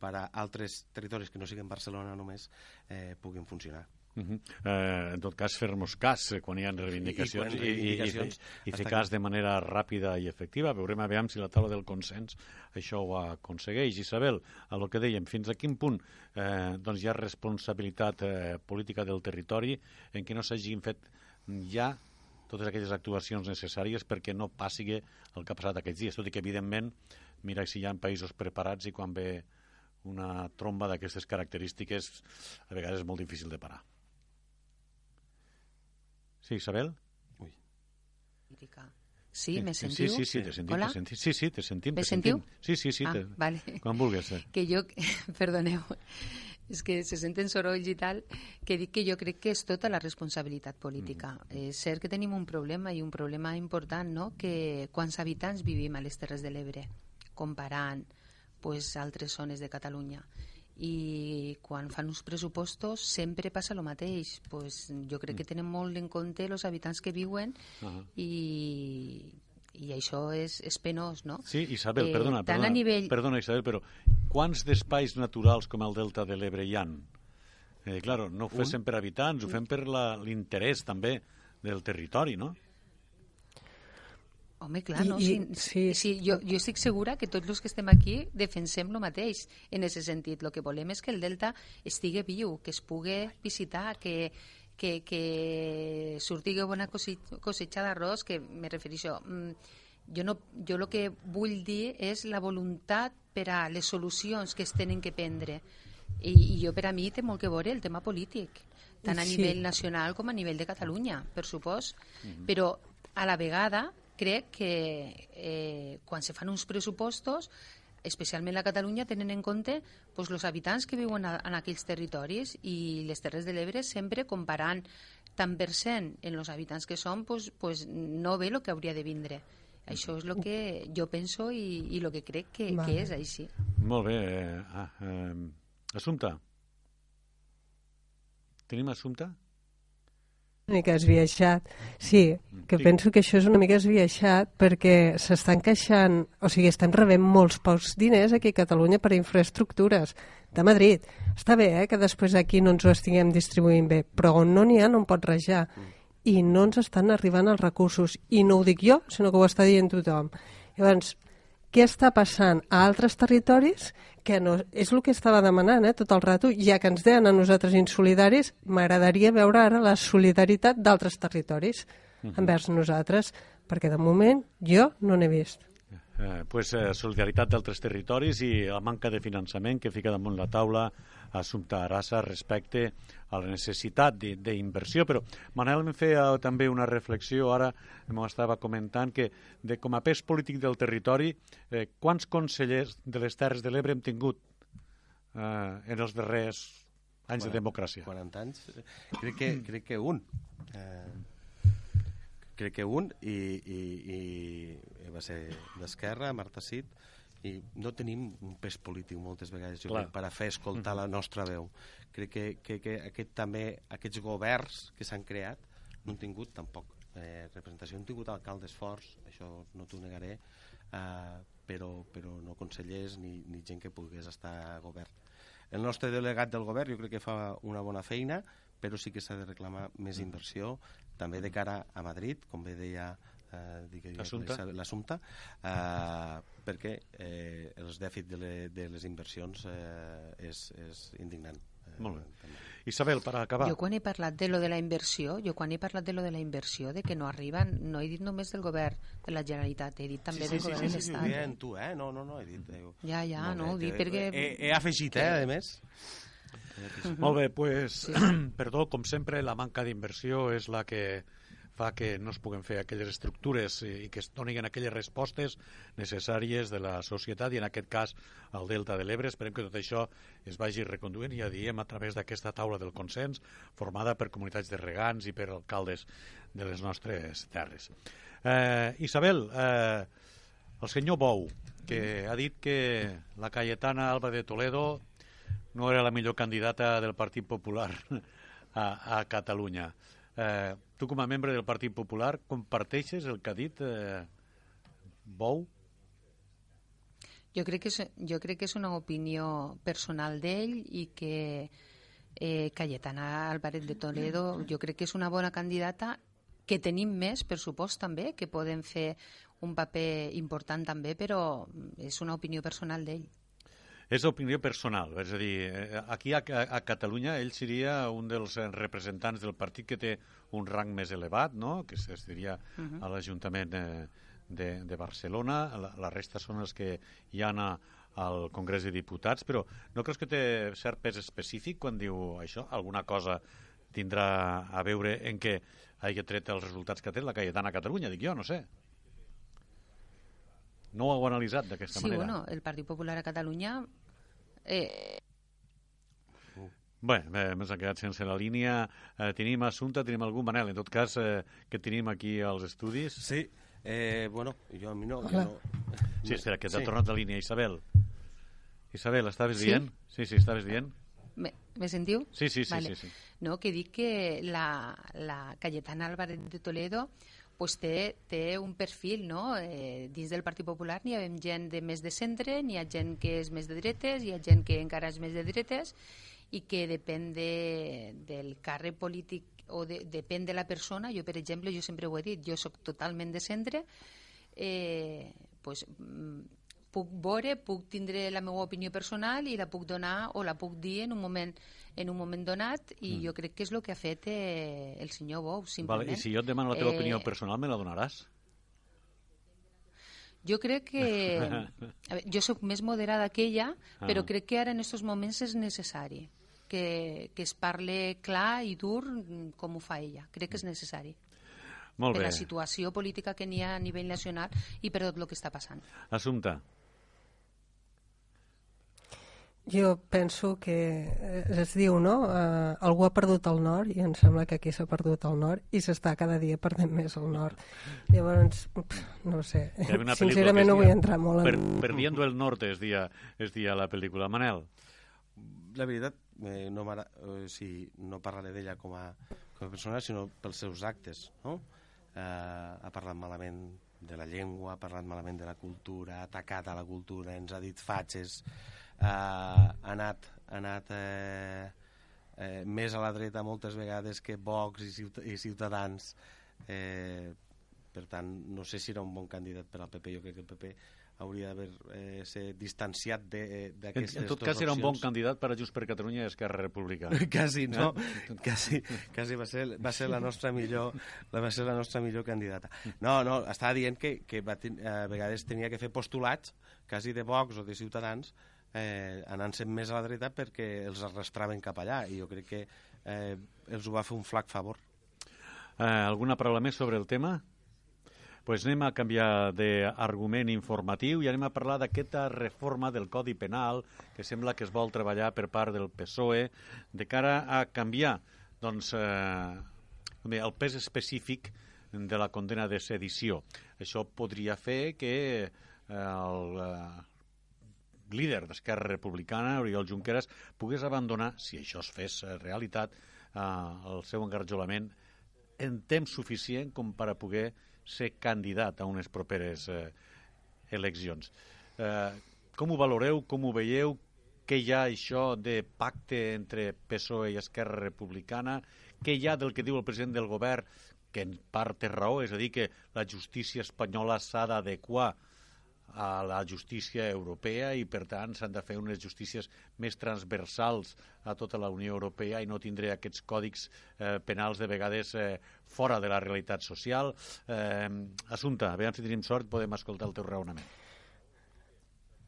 per a altres territoris que no siguin Barcelona només eh, puguin funcionar. Uh -huh. eh, en tot cas, fer-nos cas quan hi ha reivindicacions i, i, reivindicacions, i, i, i fer cas de manera ràpida i efectiva. Veurem aviam si la taula del consens això ho aconsegueix. Isabel, a lo que dèiem, fins a quin punt eh, doncs hi ha responsabilitat eh, política del territori en què no s'hagin fet ja totes aquelles actuacions necessàries perquè no passi el que ha passat aquests dies. Tot i que, evidentment, mira si hi ha països preparats i quan ve una tromba d'aquestes característiques a vegades és molt difícil de parar. Sí, Isabel? Ui. Sí, me sentiu? Sí, sí, sí, te sentim, Hola? te sentim. Sí, sí, te sentim. Me te sentiu? Sí, sí, sí. Ah, te... vale. Quan vulguis. Eh. Que jo, perdoneu, és que se senten sorolls i tal, que dic que jo crec que és tota la responsabilitat política. Mm -hmm. És cert que tenim un problema i un problema important, no?, que quants habitants vivim a les Terres de l'Ebre, comparant pues, altres zones de Catalunya i quan fan uns pressupostos sempre passa el mateix pues, jo crec que mm. tenen molt en compte els habitants que viuen uh -huh. i, i això és, és penós, no? Sí, Isabel, eh, perdona, perdona, nivell... perdona Isabel, però quants d'espais naturals com el Delta de l'Ebre hi han? Eh, claro, no ho fem per habitants, ho fem per l'interès també del territori, no? Home, clar, I, no? I, sí, sí, jo, jo estic segura que tots els que estem aquí defensem el mateix en aquest sentit. El que volem és que el Delta estigui viu, que es pugui visitar, que, que, que surtigui bona cosetxa d'arròs, que me refereixo... Mm, jo, no, jo el que vull dir és la voluntat per a les solucions que es tenen que prendre. I, i jo per a mi té molt que veure el tema polític, tant a sí. nivell nacional com a nivell de Catalunya, per supost. Mm -hmm. Però a la vegada crec que eh, quan se fan uns pressupostos especialment a Catalunya, tenen en compte pues, els habitants que viuen a, en aquells territoris i les Terres de l'Ebre sempre comparant tant per cent en els habitants que són, pues, pues, no ve el que hauria de vindre. Això és el que jo penso i, i el que crec que, vale. que és així. Molt bé. Eh, ah, eh, Assumpta. Tenim assumpte? Una mica esbiaixat. Sí, que sí. penso que això és una mica esbiaixat perquè s'estan queixant, o sigui, estem rebent molts pocs diners aquí a Catalunya per a infraestructures de Madrid. Està bé eh, que després aquí no ens ho estiguem distribuint bé, però on no n'hi ha no en pot rejar. I no ens estan arribant els recursos. I no ho dic jo, sinó que ho està dient tothom. Llavors, què està passant a altres territoris que no, és el que estava demanant eh, tot el rato, ja que ens deien a nosaltres insolidaris, m'agradaria veure ara la solidaritat d'altres territoris uh -huh. envers nosaltres, perquè de moment jo no n'he vist eh, pues, eh, solidaritat d'altres territoris i la manca de finançament que fica damunt la taula Assumpta Arassa respecte a la necessitat d'inversió. Però Manel em feia també una reflexió, ara m'ho estava comentant, que de, com a pes polític del territori, eh, quants consellers de les Terres de l'Ebre hem tingut eh, en els darrers anys 40, de democràcia? 40 anys? Crec que, crec que un. Eh, crec que un i, i, i va ser d'Esquerra, Marta Cid i no tenim un pes polític moltes vegades jo crec, per a fer escoltar la nostra veu. Crec que, que, que aquest, també aquests governs que s'han creat no han tingut tampoc eh, representació han tingut alcaldes forts això no t'ho negaré eh, però, però no consellers ni, ni gent que pogués estar a govern. El nostre delegat del govern jo crec que fa una bona feina però sí que s'ha de reclamar més inversió, també de cara a Madrid, com bé deia eh, l'assumpte, eh, perquè eh, els dèficits de, le, de les inversions eh, és, és indignant. Eh, Molt bé. Isabel, per acabar. Jo quan he parlat de lo de la inversió, jo quan he parlat de lo de la inversió, de que no arriben, no he dit només del govern de la Generalitat, he dit també sí, sí, del sí, govern sí, de l'Estat. Sí, sí, sí, tu, eh? No, no, no, he dit... Eh, ja, ja, no, ho dic perquè... He, he afegit, eh, a més. Uh -huh. Molt bé, pues, sí. perdó, com sempre, la manca d'inversió és la que fa que no es puguen fer aquelles estructures i que es donin aquelles respostes necessàries de la societat i en aquest cas al Delta de l'Ebre. Esperem que tot això es vagi reconduint, ja diem, a través d'aquesta taula del consens formada per comunitats de regants i per alcaldes de les nostres terres. Eh, Isabel, eh, el senyor Bou, que ha dit que la Cayetana Alba de Toledo no era la millor candidata del Partit Popular a, a Catalunya. Eh, tu, com a membre del Partit Popular, comparteixes el que ha dit eh, Bou? Jo crec, que és, jo crec que és una opinió personal d'ell i que eh, Cayetana Álvarez de Toledo jo crec que és una bona candidata que tenim més, per supost, també, que poden fer un paper important també, però és una opinió personal d'ell. És opinió personal, és a dir, eh, aquí a, a Catalunya ell seria un dels representants del partit que té un rang més elevat, no? que es diria uh -huh. a l'Ajuntament eh, de, de Barcelona, la, la resta són els que hi han a, al Congrés de Diputats, però no creus que té cert pes específic quan diu això? Alguna cosa tindrà a veure en què hagi tret els resultats que ha tret la Cayetana a Catalunya, dic jo, no sé. No ho heu analitzat d'aquesta sí, manera? Sí, bueno, el Partit Popular a Catalunya... Eh... Bé, bé ens hem quedat sense la línia. Eh, tenim assumpte, tenim algun, Manel, en tot cas, eh, que tenim aquí als estudis. Sí, eh, bueno, jo a mi no... no... Sí, espera, que t'ha sí. tornat la línia, Isabel. Isabel, estaves sí? dient? Sí, sí, estaves dient. Me, me sentiu? Sí, sí, sí, vale. sí, sí. No, que dic que la, la Cayetana Álvarez de Toledo pues té, té un perfil, no? Eh, dins del Partit Popular n'hi ha gent de més de centre, n'hi ha gent que és més de dretes, hi ha gent que encara és més de dretes, i que depèn de, del càrrec polític o de, depèn de la persona. Jo, per exemple, jo sempre ho he dit, jo sóc totalment de centre, eh, pues, mm, puc veure, puc tindre la meva opinió personal i la puc donar o la puc dir en un moment en un moment donat i mm. jo crec que és el que ha fet eh, el senyor Bou, simplement. Vale, I si jo et demano la teva eh, opinió personal, me la donaràs? Jo crec que... A veure, jo sóc més moderada que ella, ah. però crec que ara en aquests moments és necessari que, que es parle clar i dur com ho fa ella. Crec que és necessari. Molt per bé. la situació política que n'hi ha a nivell nacional i per tot el que està passant. Assumpta. Jo penso que eh, es diu, no? Eh, algú ha perdut el nord i em sembla que aquí s'ha perdut el nord i s'està cada dia perdent més el nord. Llavors, pff, no ho sé. Sincerament no vull entrar molt Per, en... Perdiendo el norte es dia, es dia la pel·lícula. Manel, La veritat, eh, no, eh, sí, no parlaré d'ella com, a, com a persona, sinó pels seus actes. No? Eh, ha parlat malament de la llengua, ha parlat malament de la cultura, ha atacat a la cultura, ens ha dit fatxes, eh, ha anat, ha anat eh, eh, més a la dreta moltes vegades que Vox i, Ciuta i Ciutadans. Eh, per tant, no sé si era un bon candidat per al PP. Jo crec que el PP hauria d'haver eh, ser distanciat de- eh, en, d'aquestes en tot dues cas era un bon opcions. candidat per a Junts per Catalunya i Esquerra Republicana. quasi, no? Quasi, quasi va ser, va ser la nostra millor la va ser la nostra millor candidata. No, no, estava dient que, que va ten, a vegades tenia que fer postulats quasi de Vox o de Ciutadans eh, anant-se'n més a la dreta perquè els arrastraven cap allà i jo crec que eh, els ho va fer un flac favor. Eh, alguna paraula més sobre el tema? pues anem a canviar d'argument informatiu i anem a parlar d'aquesta reforma del Codi Penal que sembla que es vol treballar per part del PSOE de cara a canviar doncs, eh, el pes específic de la condena de sedició. Això podria fer que eh, el eh, líder d'Esquerra Republicana, Oriol Junqueras, pogués abandonar, si això es fes eh, realitat, eh, el seu engarjolament en temps suficient com per a poder ser candidat a unes properes eh, eleccions. Eh, com ho valoreu, com ho veieu? Què hi ha això de pacte entre PSOE i Esquerra Republicana? Què hi ha del que diu el president del govern, que en part té raó, és a dir, que la justícia espanyola s'ha d'adequar a la justícia europea i, per tant, s'han de fer unes justícies més transversals a tota la Unió Europea i no tindré aquests còdics eh, penals de vegades eh, fora de la realitat social. Eh, Assumpta, a veure si tenim sort, podem escoltar el teu raonament.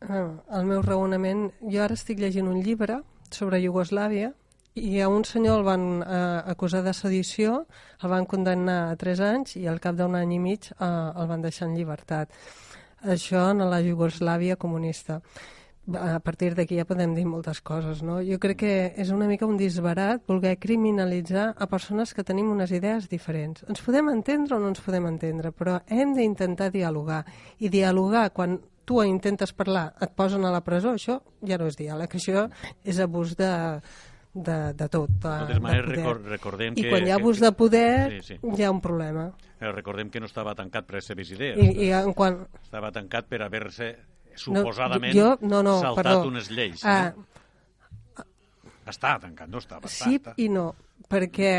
Ah, el meu raonament... Jo ara estic llegint un llibre sobre Iugoslàvia i a un senyor el van eh, acusar de sedició, el van condemnar a 3 anys i al cap d'un any i mig eh, el van deixar en llibertat. Això en la Iugoslàvia comunista. A partir d'aquí ja podem dir moltes coses, no? Jo crec que és una mica un disbarat voler criminalitzar a persones que tenim unes idees diferents. Ens podem entendre o no ens podem entendre, però hem d'intentar dialogar. I dialogar, quan tu intentes parlar, et posen a la presó, això ja no és diàleg, això és abús de, de, de tot. De, De totes maneres, de poder. recor recordem I que... quan hi ha que- abús de poder, Sí, sí. hi ha un problema. Eh, recordem que no estava tancat per les seves idees. I, i en quan... Estava tancat per haver-se suposadament jo- no, no, saltat perdó. unes lleis. Ah, no? Està tancat, no estava. sí està, i no, perquè,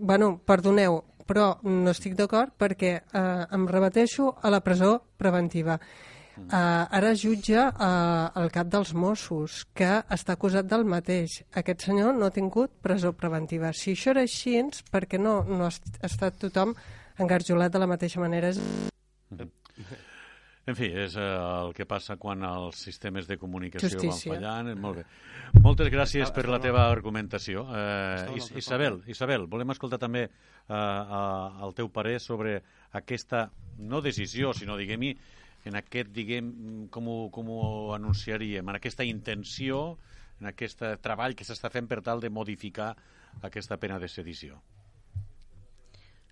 bueno, perdoneu, però no estic d'acord perquè eh, em rebateixo a la presó preventiva. Uh, ara jutja uh, el cap dels Mossos, que està acusat del mateix. Aquest senyor no ha tingut presó preventiva. Si això era així, per què no, no ha est- ha estat tothom engarjolat de la mateixa manera? En fi, és eh, el que passa quan els sistemes de comunicació Justícia. van fallant. Eh, Molt bé. Moltes gràcies per la teva argumentació. Eh, Isabel, Isabel, volem escoltar també eh, el teu parer sobre aquesta, no decisió, sinó, diguem-hi, en aquest, diguem, com ho, com ho anunciaríem, en aquesta intenció, en aquest treball que s'està fent per tal de modificar aquesta pena de sedició.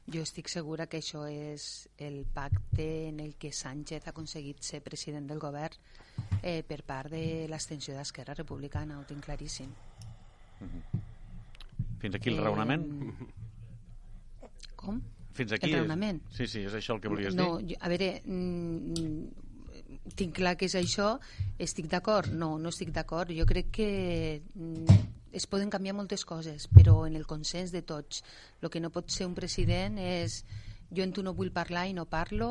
Jo estic segura que això és el pacte en el que Sánchez ha aconseguit ser president del govern eh, per part de l'extensió d'Esquerra Republicana, ho tinc claríssim. Fins aquí el Eh, raonament? Com? Fins aquí? el raonament? Sí, sí, és això el que volies no, dir? jo, a veure, mm, tinc clar que és això. Estic d'acord? No, no estic d'acord. Jo crec que mm, es poden canviar moltes coses, però en el consens de tots. El que no pot ser un president és jo en tu no vull parlar i no parlo,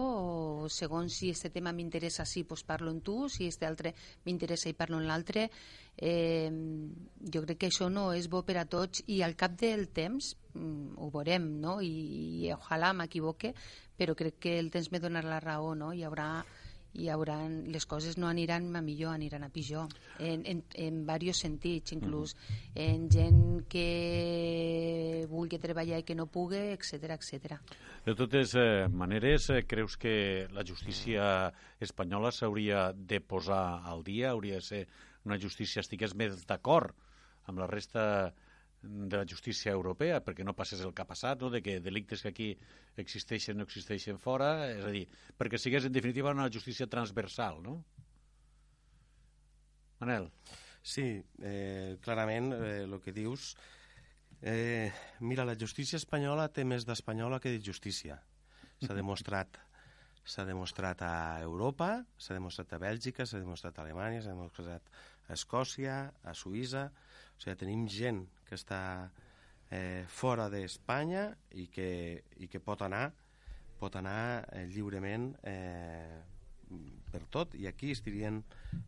o segons si este tema m'interessa sí, pues parlo en tu, si este altre m'interessa i parlo en l'altre. Eh, jo crec que això no és bo per a tots i al cap del temps mm, ho veurem, no? I, i ojalà m'equivoque, però crec que el temps me donarà la raó, no? Hi haurà hi haurà, les coses no aniran a millor, aniran a pitjor, en, en, en diversos sentits, inclús mm -hmm. en gent que vulgui treballar i que no pugui, etc etc. De totes eh, maneres, eh, creus que la justícia espanyola s'hauria de posar al dia? Hauria de ser una justícia estigués més d'acord amb la resta de la justícia europea, perquè no passés el que ha passat, no? de que delictes que aquí existeixen no existeixen fora, és a dir, perquè sigués en definitiva una justícia transversal, no? Manel. Sí, eh, clarament el eh, que dius... Eh, mira, la justícia espanyola té més d'espanyola que de justícia. S'ha demostrat s'ha demostrat a Europa, s'ha demostrat a Bèlgica, s'ha demostrat a Alemanya, s'ha demostrat a Escòcia, a Suïssa... O sigui, tenim gent que està eh, fora d'Espanya i, que, i que pot anar pot anar eh, lliurement eh, per tot i aquí estirien,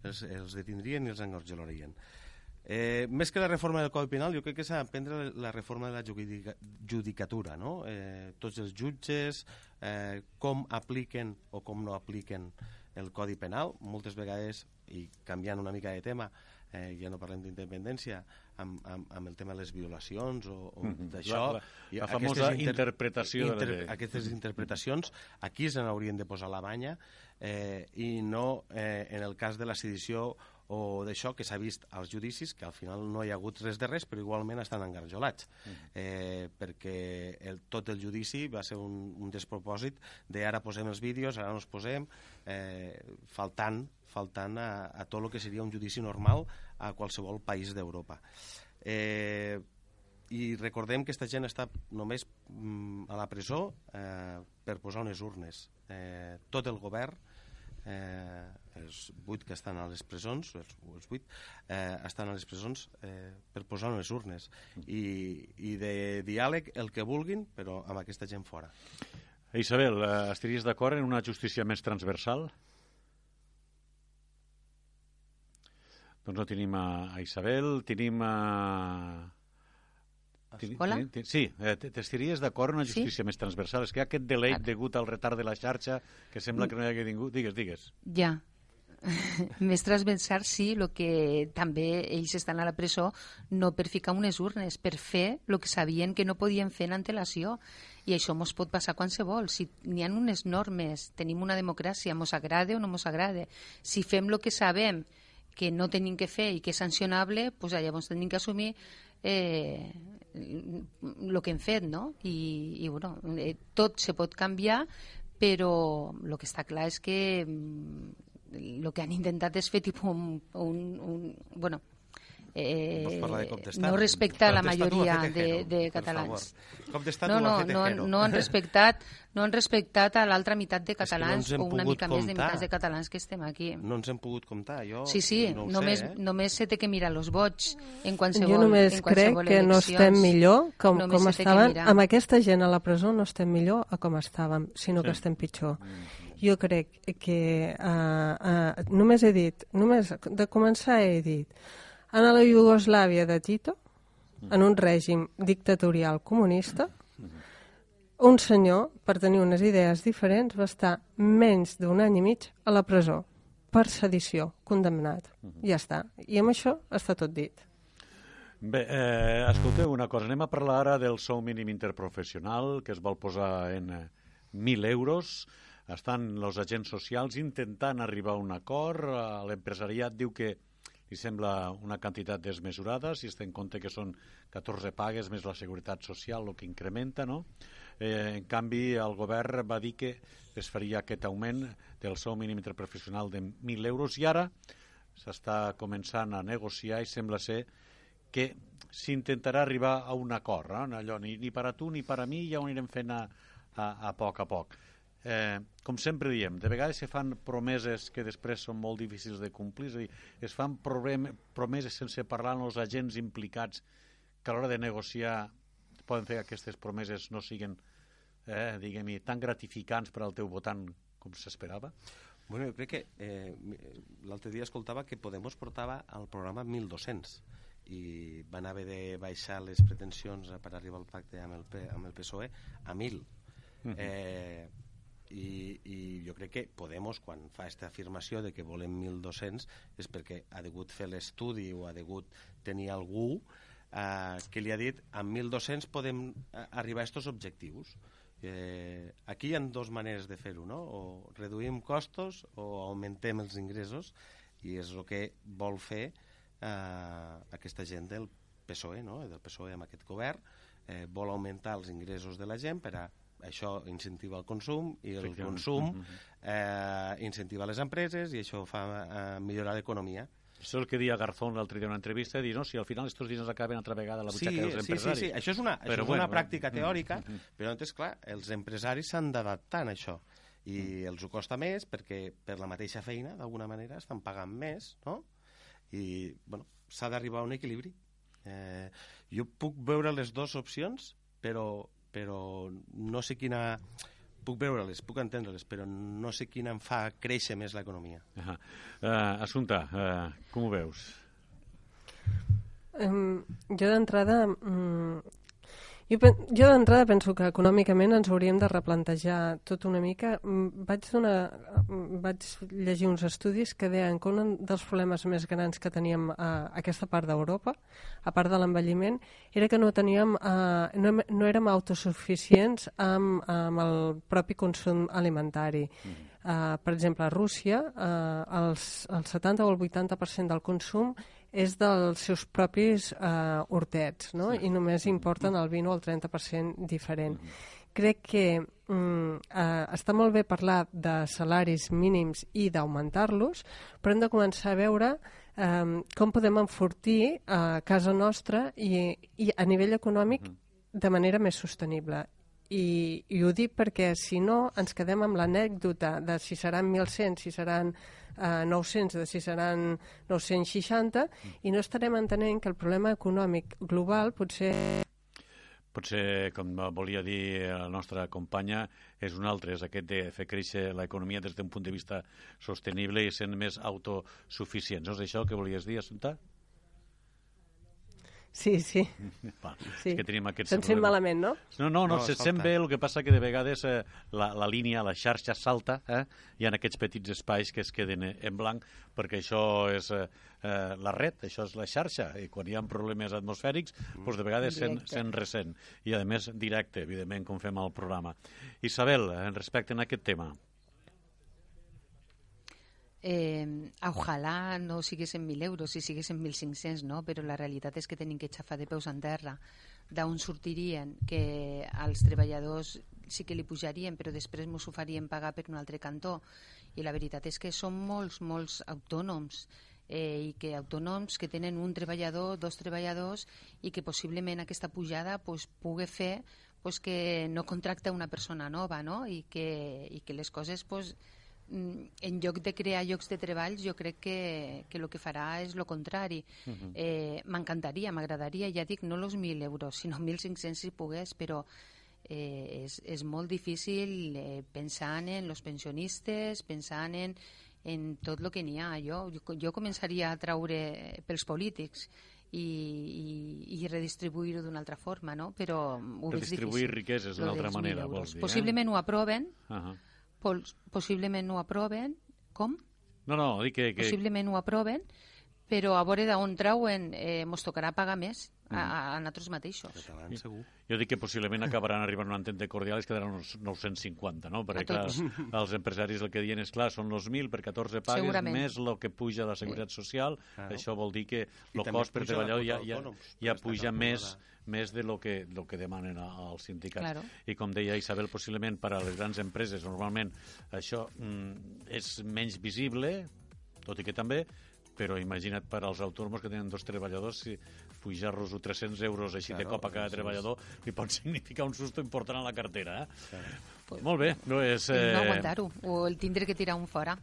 els, els detindrien i els engorgelarien. Eh, més que la reforma del Codi Penal, jo crec que s'ha d'aprendre la reforma de la judicatura, no? Eh, tots els jutges, eh, com apliquen o com no apliquen el Codi Penal, moltes vegades, i canviant una mica de tema, ja no parlem d'independència, amb, amb, amb el tema de les violacions o, o mm -hmm. d'això. La, la, la famosa inter interpretació. Inter de... Aquestes interpretacions, aquí se n'haurien de posar la banya eh, i no eh, en el cas de la sedició o d'això que s'ha vist als judicis, que al final no hi ha hagut res de res, però igualment estan engarjolats, eh, perquè el, tot el judici va ser un, un despropòsit de ara posem els vídeos, ara no els posem, eh, faltant faltant a, a tot el que seria un judici normal a qualsevol país d'Europa. Eh, I recordem que aquesta gent està només mm, a la presó eh, per posar unes urnes. Eh, tot el govern, eh, els vuit que estan a les presons, els, els vuit, eh, estan a les presons eh, per posar unes urnes. I, I de diàleg el que vulguin, però amb aquesta gent fora. Isabel, eh, estaries d'acord en una justícia més transversal? Doncs no tenim a, a Isabel, tenim a... Hola? Sí, eh, t'estiries d'acord una justícia sí? més transversal? És que hi ha aquest delay Ara. degut al retard de la xarxa que sembla que no hi hagi ningú... Digues, digues. Ja. més transversal sí, el que també ells estan a la presó no per ficar unes urnes, per fer el que sabien que no podien fer en antelació. I això mos pot passar qualsevol. Si n'hi ha unes normes, tenim una democràcia, mos agrade o no mos agrade. Si fem el que sabem que no tenim que fer i que és sancionable, pues, llavors tenim que assumir eh, el que hem fet, no? I, i bueno, eh, tot se pot canviar, però el que està clar és que el mm, que han intentat és fer tipus un, un, un bueno, eh, no respecta la majoria de, de catalans. No, no, no, no, han respectat, no han respectat a l'altra meitat de catalans no o una mica comptar. més de meitats de catalans que estem aquí. No ens hem pogut comptar, jo Sí, sí, no només, sé, eh? només se té que mirar els vots en qualsevol Jo només en crec que no estem millor com, només com estaven. Amb aquesta gent a la presó no estem millor a com estàvem, sinó sí. que estem pitjor. Jo crec que uh, uh, només he dit, només de començar he dit en la Iugoslàvia de Tito, en un règim dictatorial comunista, un senyor, per tenir unes idees diferents, va estar menys d'un any i mig a la presó per sedició, condemnat. Ja està. I amb això està tot dit. Bé, eh, escolteu una cosa. Anem a parlar ara del sou mínim interprofessional, que es vol posar en 1.000 euros. Estan els agents socials intentant arribar a un acord. L'empresariat diu que li sembla una quantitat desmesurada, si es té en compte que són 14 pagues més la seguretat social, el que incrementa, no? Eh, en canvi, el govern va dir que es faria aquest augment del sou mínim interprofessional de 1.000 euros i ara s'està començant a negociar i sembla ser que s'intentarà arribar a un acord, eh? allò, ni, ni per a tu ni per a mi ja ho anirem fent a, a, a poc a poc eh, com sempre diem, de vegades se fan promeses que després són molt difícils de complir, és a dir, es fan promeses sense parlar amb els agents implicats que a l'hora de negociar poden fer que aquestes promeses no siguin eh, diguem tan gratificants per al teu votant com s'esperava? Bueno, jo crec que eh, l'altre dia escoltava que Podemos portava al programa 1.200 i van haver de baixar les pretensions per arribar al pacte amb el, P, amb el PSOE a 1.000. Uh -huh. eh, i, i jo crec que Podemos, quan fa aquesta afirmació de que volem 1.200, és perquè ha degut fer l'estudi o ha degut tenir algú eh, que li ha dit amb 1.200 podem eh, arribar a aquests objectius. Eh, aquí hi ha dues maneres de fer-ho, no? O reduïm costos o augmentem els ingressos i és el que vol fer eh, aquesta gent del PSOE, no? del PSOE amb aquest govern, eh, vol augmentar els ingressos de la gent per a això incentiva el consum i el consum mm-hmm. eh, incentiva les empreses i això fa eh, millorar l'economia. Això és el que deia Garzón l'altre dia en una entrevista, dir, no, si al final aquests diners acaben altra vegada a la butxaca sí, dels empresaris. Sí, sí, sí, això és una, això és bueno, una pràctica mm, teòrica, mm, però és clar, els empresaris s'han d'adaptar a això i mm. els ho costa més perquè per la mateixa feina, d'alguna manera, estan pagant més, no? I, bueno, s'ha d'arribar a un equilibri. Eh, jo puc veure les dues opcions, però, però no sé quina puc veure-les, puc entendre-les, però no sé quina em fa créixer més l'economia. Uh -huh. uh, Assumpta, uh, com ho veus? Um, jo d'entrada um, jo, jo d'entrada penso que econòmicament ens hauríem de replantejar tot una mica. Vaig, donar, vaig llegir uns estudis que deien que un dels problemes més grans que teníem a aquesta part d'Europa, a part de l'envelliment, era que no teníem, uh, no, no érem autosuficients amb, amb el propi consum alimentari. Mm. Uh, per exemple, a Rússia, uh, els, el 70 o el 80% del consum és dels seus propis eh, hortets, no? Sí. i només importen el 20 o el 30% diferent. Mm -hmm. Crec que mm, eh, està molt bé parlar de salaris mínims i d'augmentar-los, però hem de començar a veure eh, com podem enfortir a eh, casa nostra i, i a nivell econòmic mm -hmm. de manera més sostenible. I, I ho dic perquè, si no, ens quedem amb l'anècdota de si seran 1.100, si seran eh, 900, de si seran 960, i no estarem entenent que el problema econòmic global potser potser, com volia dir la nostra companya, és un altre, és aquest de fer créixer l'economia des d'un punt de vista sostenible i sent més autosuficients. No és això que volies dir, Assumpta? Sí, sí. Va, sí. És que tenim aquests... Se'n sent malament, no? No, no, no, no se sent bé, el que passa que de vegades eh, la, la línia, la xarxa salta, eh? hi ha aquests petits espais que es queden en blanc, perquè això és eh, eh, la red, això és la xarxa, i quan hi ha problemes atmosfèrics, mm. doncs de vegades se'n se ressent. I, a més, directe, evidentment, com fem al programa. Isabel, eh, respecte a aquest tema. Eh, ojalà no siguessin 1.000 euros, si siguessin 1.500, no? però la realitat és que tenim que xafar de peus en terra d'on sortirien que els treballadors sí que li pujarien, però després m'ho farien pagar per un altre cantó. I la veritat és que són molts, molts autònoms eh, i que autònoms que tenen un treballador, dos treballadors i que possiblement aquesta pujada pues, pugui fer pues, que no contracta una persona nova no? I, que, i que les coses pues, en lloc de crear llocs de treball, jo crec que, que el que farà és el contrari. Uh -huh. eh, M'encantaria, m'agradaria, ja dic, no els 1.000 euros, sinó 1.500 si pogués, però eh, és, és molt difícil eh, pensant en els pensionistes, pensant en, en tot el que n'hi ha. Jo, jo, jo començaria a traure pels polítics i, i, i redistribuir-ho d'una altra forma, no? Però ho Redistribuir riqueses d'una altra manera, vols dir, eh? Possiblement ho aproven, uh -huh possiblement ho aproven. Com? No, no, dic que... que... Possiblement ho aproven, però a veure d'on trauen eh, mos tocarà pagar més a, a, a nosaltres mateixos. Catalans, segur. Jo dic que possiblement acabaran arribant a una entente cordial i es quedaran uns 950, no? Perquè, clar, els empresaris el que diuen és, clar, són els 1.000 per 14 pagues, Segurament. més el que puja la Seguretat Social. Ah. Això vol dir que el cost per treballador ja, ja, ja puja més més de lo que, lo que demanen els sindicats. Claro. I com deia Isabel, possiblement per a les grans empreses normalment això mm, és menys visible, tot i que també, però imagina't per als autònoms que tenen dos treballadors si pujar-los 300 euros així claro, de cop a cada treballador li pot significar un susto important a la cartera eh? Claro. Pues, Molt bé, no és... Eh... No aguantar-ho, o el tindre que tirar un fora.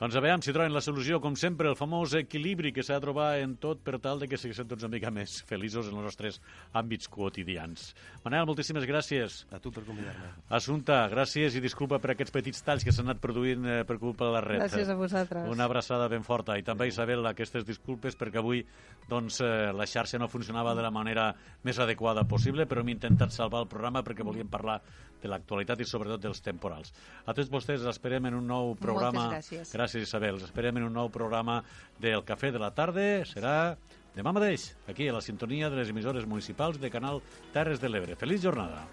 Doncs a veure si troben la solució, com sempre, el famós equilibri que s'ha de trobar en tot per tal de que siguem tots una mica més feliços en els nostres àmbits quotidians. Manel, moltíssimes gràcies. A tu per convidar-me. Assumpta, gràcies i disculpa per aquests petits talls que s'han anat produint eh, per culpa de la red. Gràcies a vosaltres. Una abraçada ben forta. I també, Isabel, aquestes disculpes perquè avui doncs, eh, la xarxa no funcionava de la manera més adequada possible, però hem intentat salvar el programa perquè volíem parlar de l'actualitat i sobretot dels temporals. A tots vostès els esperem en un nou programa. Moltes gràcies. Gràcies, Isabel. Els esperem en un nou programa del Cafè de la Tarda. Serà demà mateix, aquí a la sintonia de les emissores municipals de Canal Terres de l'Ebre. Feliç jornada.